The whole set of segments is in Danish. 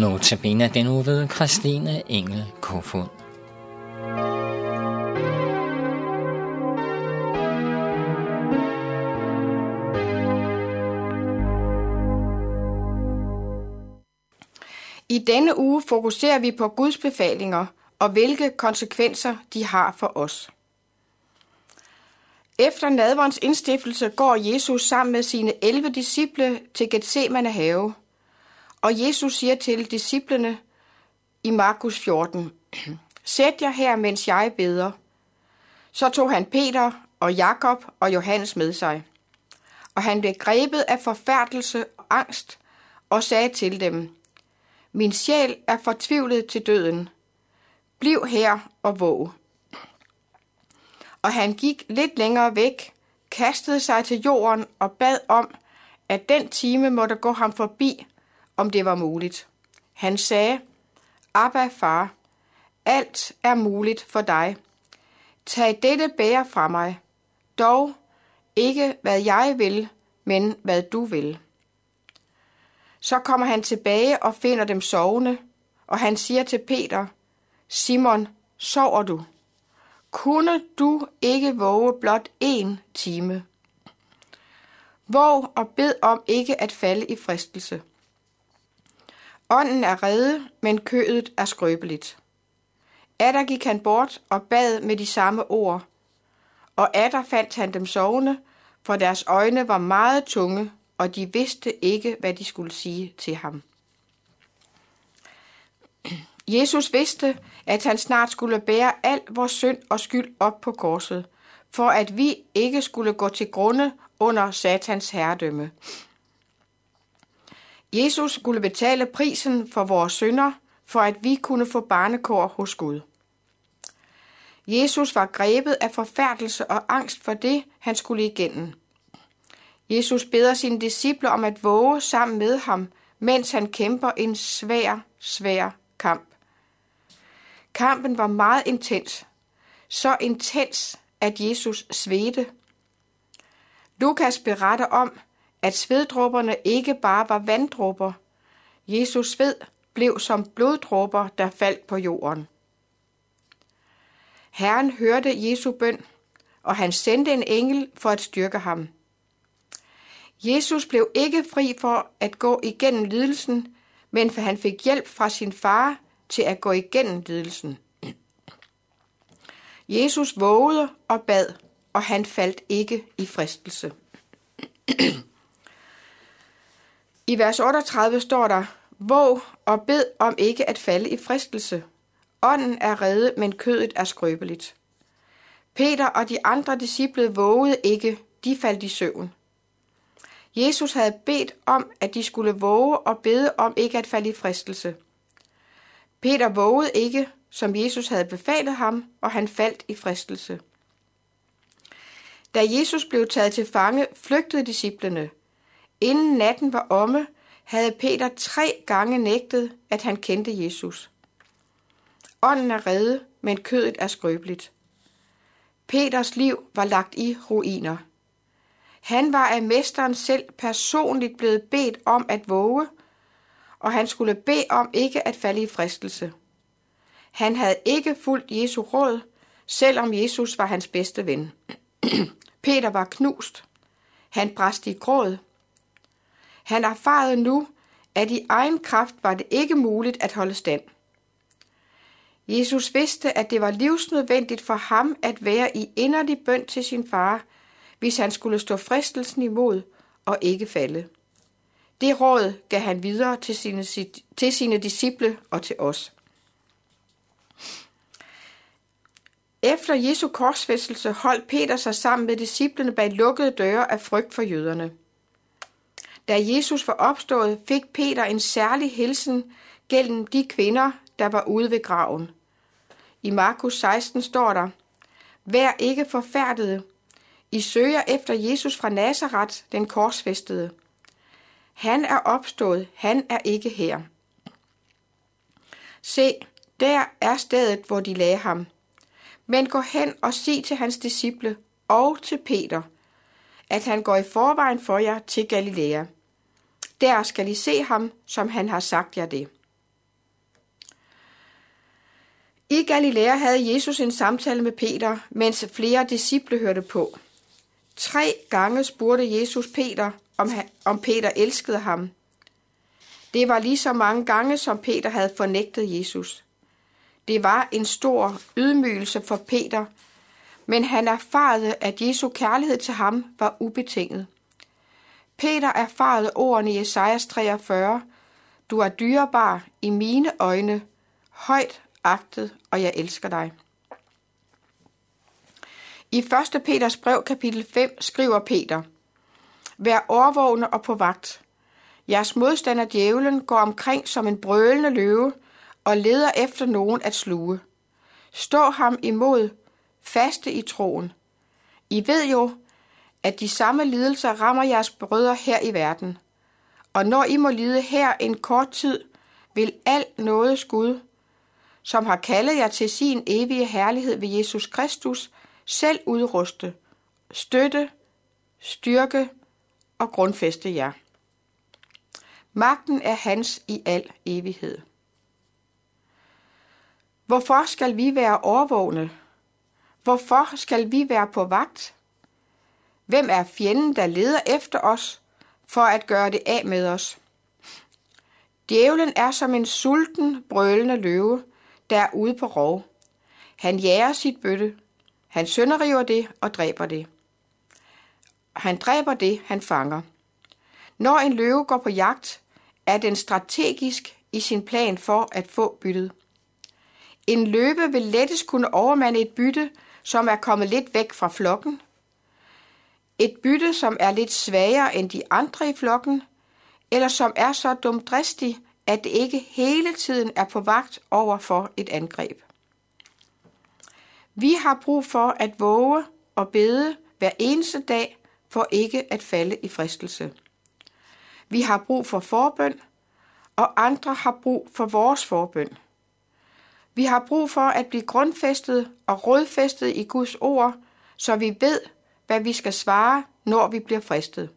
Notabene den nu ved Christine Engel Kofod. I denne uge fokuserer vi på Guds befalinger og hvilke konsekvenser de har for os. Efter nadverens indstiftelse går Jesus sammen med sine 11 disciple til Gethsemane have, og Jesus siger til disciplene i Markus 14, Sæt jer her, mens jeg beder. Så tog han Peter og Jakob og Johannes med sig. Og han blev grebet af forfærdelse og angst og sagde til dem, Min sjæl er fortvivlet til døden. Bliv her og våg. Og han gik lidt længere væk, kastede sig til jorden og bad om, at den time måtte gå ham forbi, om det var muligt. Han sagde, Abba, far, alt er muligt for dig. Tag dette bære fra mig, dog ikke hvad jeg vil, men hvad du vil. Så kommer han tilbage og finder dem sovende, og han siger til Peter, Simon, sover du? Kunne du ikke våge blot en time? Våg og bed om ikke at falde i fristelse. Ånden er redde, men kødet er skrøbeligt. Adder gik han bort og bad med de samme ord, og Adder fandt han dem sovende, for deres øjne var meget tunge, og de vidste ikke, hvad de skulle sige til ham. Jesus vidste, at han snart skulle bære al vores synd og skyld op på korset, for at vi ikke skulle gå til grunde under satans herredømme. Jesus skulle betale prisen for vores synder, for at vi kunne få barnekår hos Gud. Jesus var grebet af forfærdelse og angst for det, han skulle igennem. Jesus beder sine disciple om at våge sammen med ham, mens han kæmper en svær, svær kamp. Kampen var meget intens, så intens, at Jesus svedte. Lukas beretter om, at sveddråberne ikke bare var vanddråber. Jesus sved blev som bloddråber, der faldt på jorden. Herren hørte Jesu bøn, og han sendte en engel for at styrke ham. Jesus blev ikke fri for at gå igennem lidelsen, men for han fik hjælp fra sin far til at gå igennem lidelsen. Jesus vågede og bad, og han faldt ikke i fristelse. I vers 38 står der, Våg og bed om ikke at falde i fristelse. Ånden er redde, men kødet er skrøbeligt. Peter og de andre disciple vågede ikke, de faldt i søvn. Jesus havde bedt om, at de skulle våge og bede om ikke at falde i fristelse. Peter vågede ikke, som Jesus havde befalet ham, og han faldt i fristelse. Da Jesus blev taget til fange, flygtede disciplene. Inden natten var omme, havde Peter tre gange nægtet, at han kendte Jesus. Ånden er redde, men kødet er skrøbeligt. Peters liv var lagt i ruiner. Han var af mesteren selv personligt blevet bedt om at våge, og han skulle bede om ikke at falde i fristelse. Han havde ikke fulgt Jesu råd, selvom Jesus var hans bedste ven. Peter var knust. Han bræste i gråd. Han erfarede nu, at i egen kraft var det ikke muligt at holde stand. Jesus vidste, at det var livsnødvendigt for ham at være i inderlig bøn til sin far, hvis han skulle stå fristelsen imod og ikke falde. Det råd gav han videre til sine, til sine disciple og til os. Efter Jesu korsfæstelse holdt Peter sig sammen med disciplene bag lukkede døre af frygt for jøderne. Da Jesus var opstået, fik Peter en særlig hilsen gennem de kvinder, der var ude ved graven. I Markus 16 står der, Vær ikke forfærdede. I søger efter Jesus fra Nazareth, den korsfæstede. Han er opstået, han er ikke her. Se, der er stedet, hvor de lagde ham. Men gå hen og sig til hans disciple og til Peter, at han går i forvejen for jer til Galilea. Der skal I se ham, som han har sagt jer det. I Galilea havde Jesus en samtale med Peter, mens flere disciple hørte på. Tre gange spurgte Jesus Peter, om, om Peter elskede ham. Det var lige så mange gange, som Peter havde fornægtet Jesus. Det var en stor ydmygelse for Peter, men han erfarede, at Jesu kærlighed til ham var ubetinget. Peter erfarede ordene i Esajas 43, Du er dyrebar i mine øjne, højt agtet, og jeg elsker dig. I 1. Peters brev kapitel 5 skriver Peter, Vær overvågne og på vagt. Jeres modstander djævlen går omkring som en brølende løve og leder efter nogen at sluge. Stå ham imod, faste i troen. I ved jo, at de samme lidelser rammer jeres brødre her i verden. Og når I må lide her en kort tid, vil alt noget Gud, som har kaldet jer til sin evige herlighed ved Jesus Kristus, selv udruste, støtte, styrke og grundfæste jer. Magten er hans i al evighed. Hvorfor skal vi være overvågne? Hvorfor skal vi være på vagt? Hvem er fjenden, der leder efter os for at gøre det af med os? Djævlen er som en sulten, brølende løve, der er ude på rov. Han jager sit bøtte. Han sønderriver det og dræber det. Han dræber det, han fanger. Når en løve går på jagt, er den strategisk i sin plan for at få byttet. En løve vil lettest kunne overmande et bytte, som er kommet lidt væk fra flokken. Et bytte, som er lidt svagere end de andre i flokken, eller som er så dumdristig, at det ikke hele tiden er på vagt over for et angreb. Vi har brug for at våge og bede hver eneste dag for ikke at falde i fristelse. Vi har brug for forbøn, og andre har brug for vores forbøn. Vi har brug for at blive grundfæstet og rodfæstet i Guds ord, så vi ved, hvad vi skal svare, når vi bliver fristet.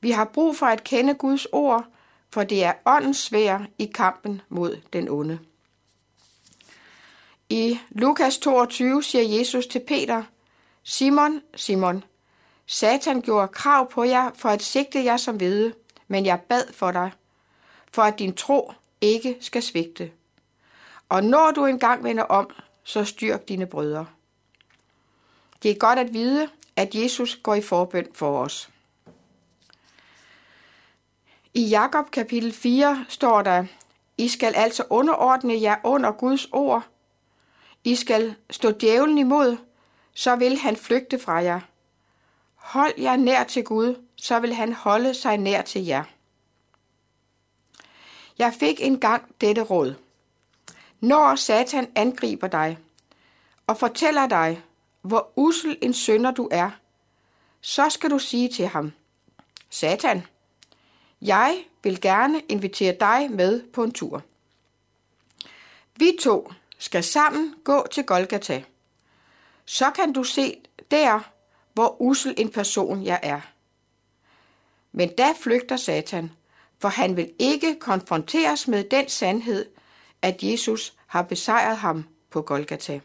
Vi har brug for at kende Guds ord, for det er åndens svær i kampen mod den onde. I Lukas 22 siger Jesus til Peter, Simon, Simon, Satan gjorde krav på jer for at sigte jer som hvide, men jeg bad for dig, for at din tro ikke skal svigte. Og når du engang vender om, så styrk dine brødre. Det er godt at vide, at Jesus går i forbøn for os. I Jakob kapitel 4 står der, I skal altså underordne jer under Guds ord. I skal stå djævlen imod, så vil han flygte fra jer. Hold jer nær til Gud, så vil han holde sig nær til jer. Jeg fik engang dette råd. Når Satan angriber dig og fortæller dig, hvor usel en sønder du er, så skal du sige til ham, Satan, jeg vil gerne invitere dig med på en tur. Vi to skal sammen gå til Golgata. Så kan du se der, hvor usel en person jeg er. Men da flygter Satan, for han vil ikke konfronteres med den sandhed, at Jesus har besejret ham på Golgata.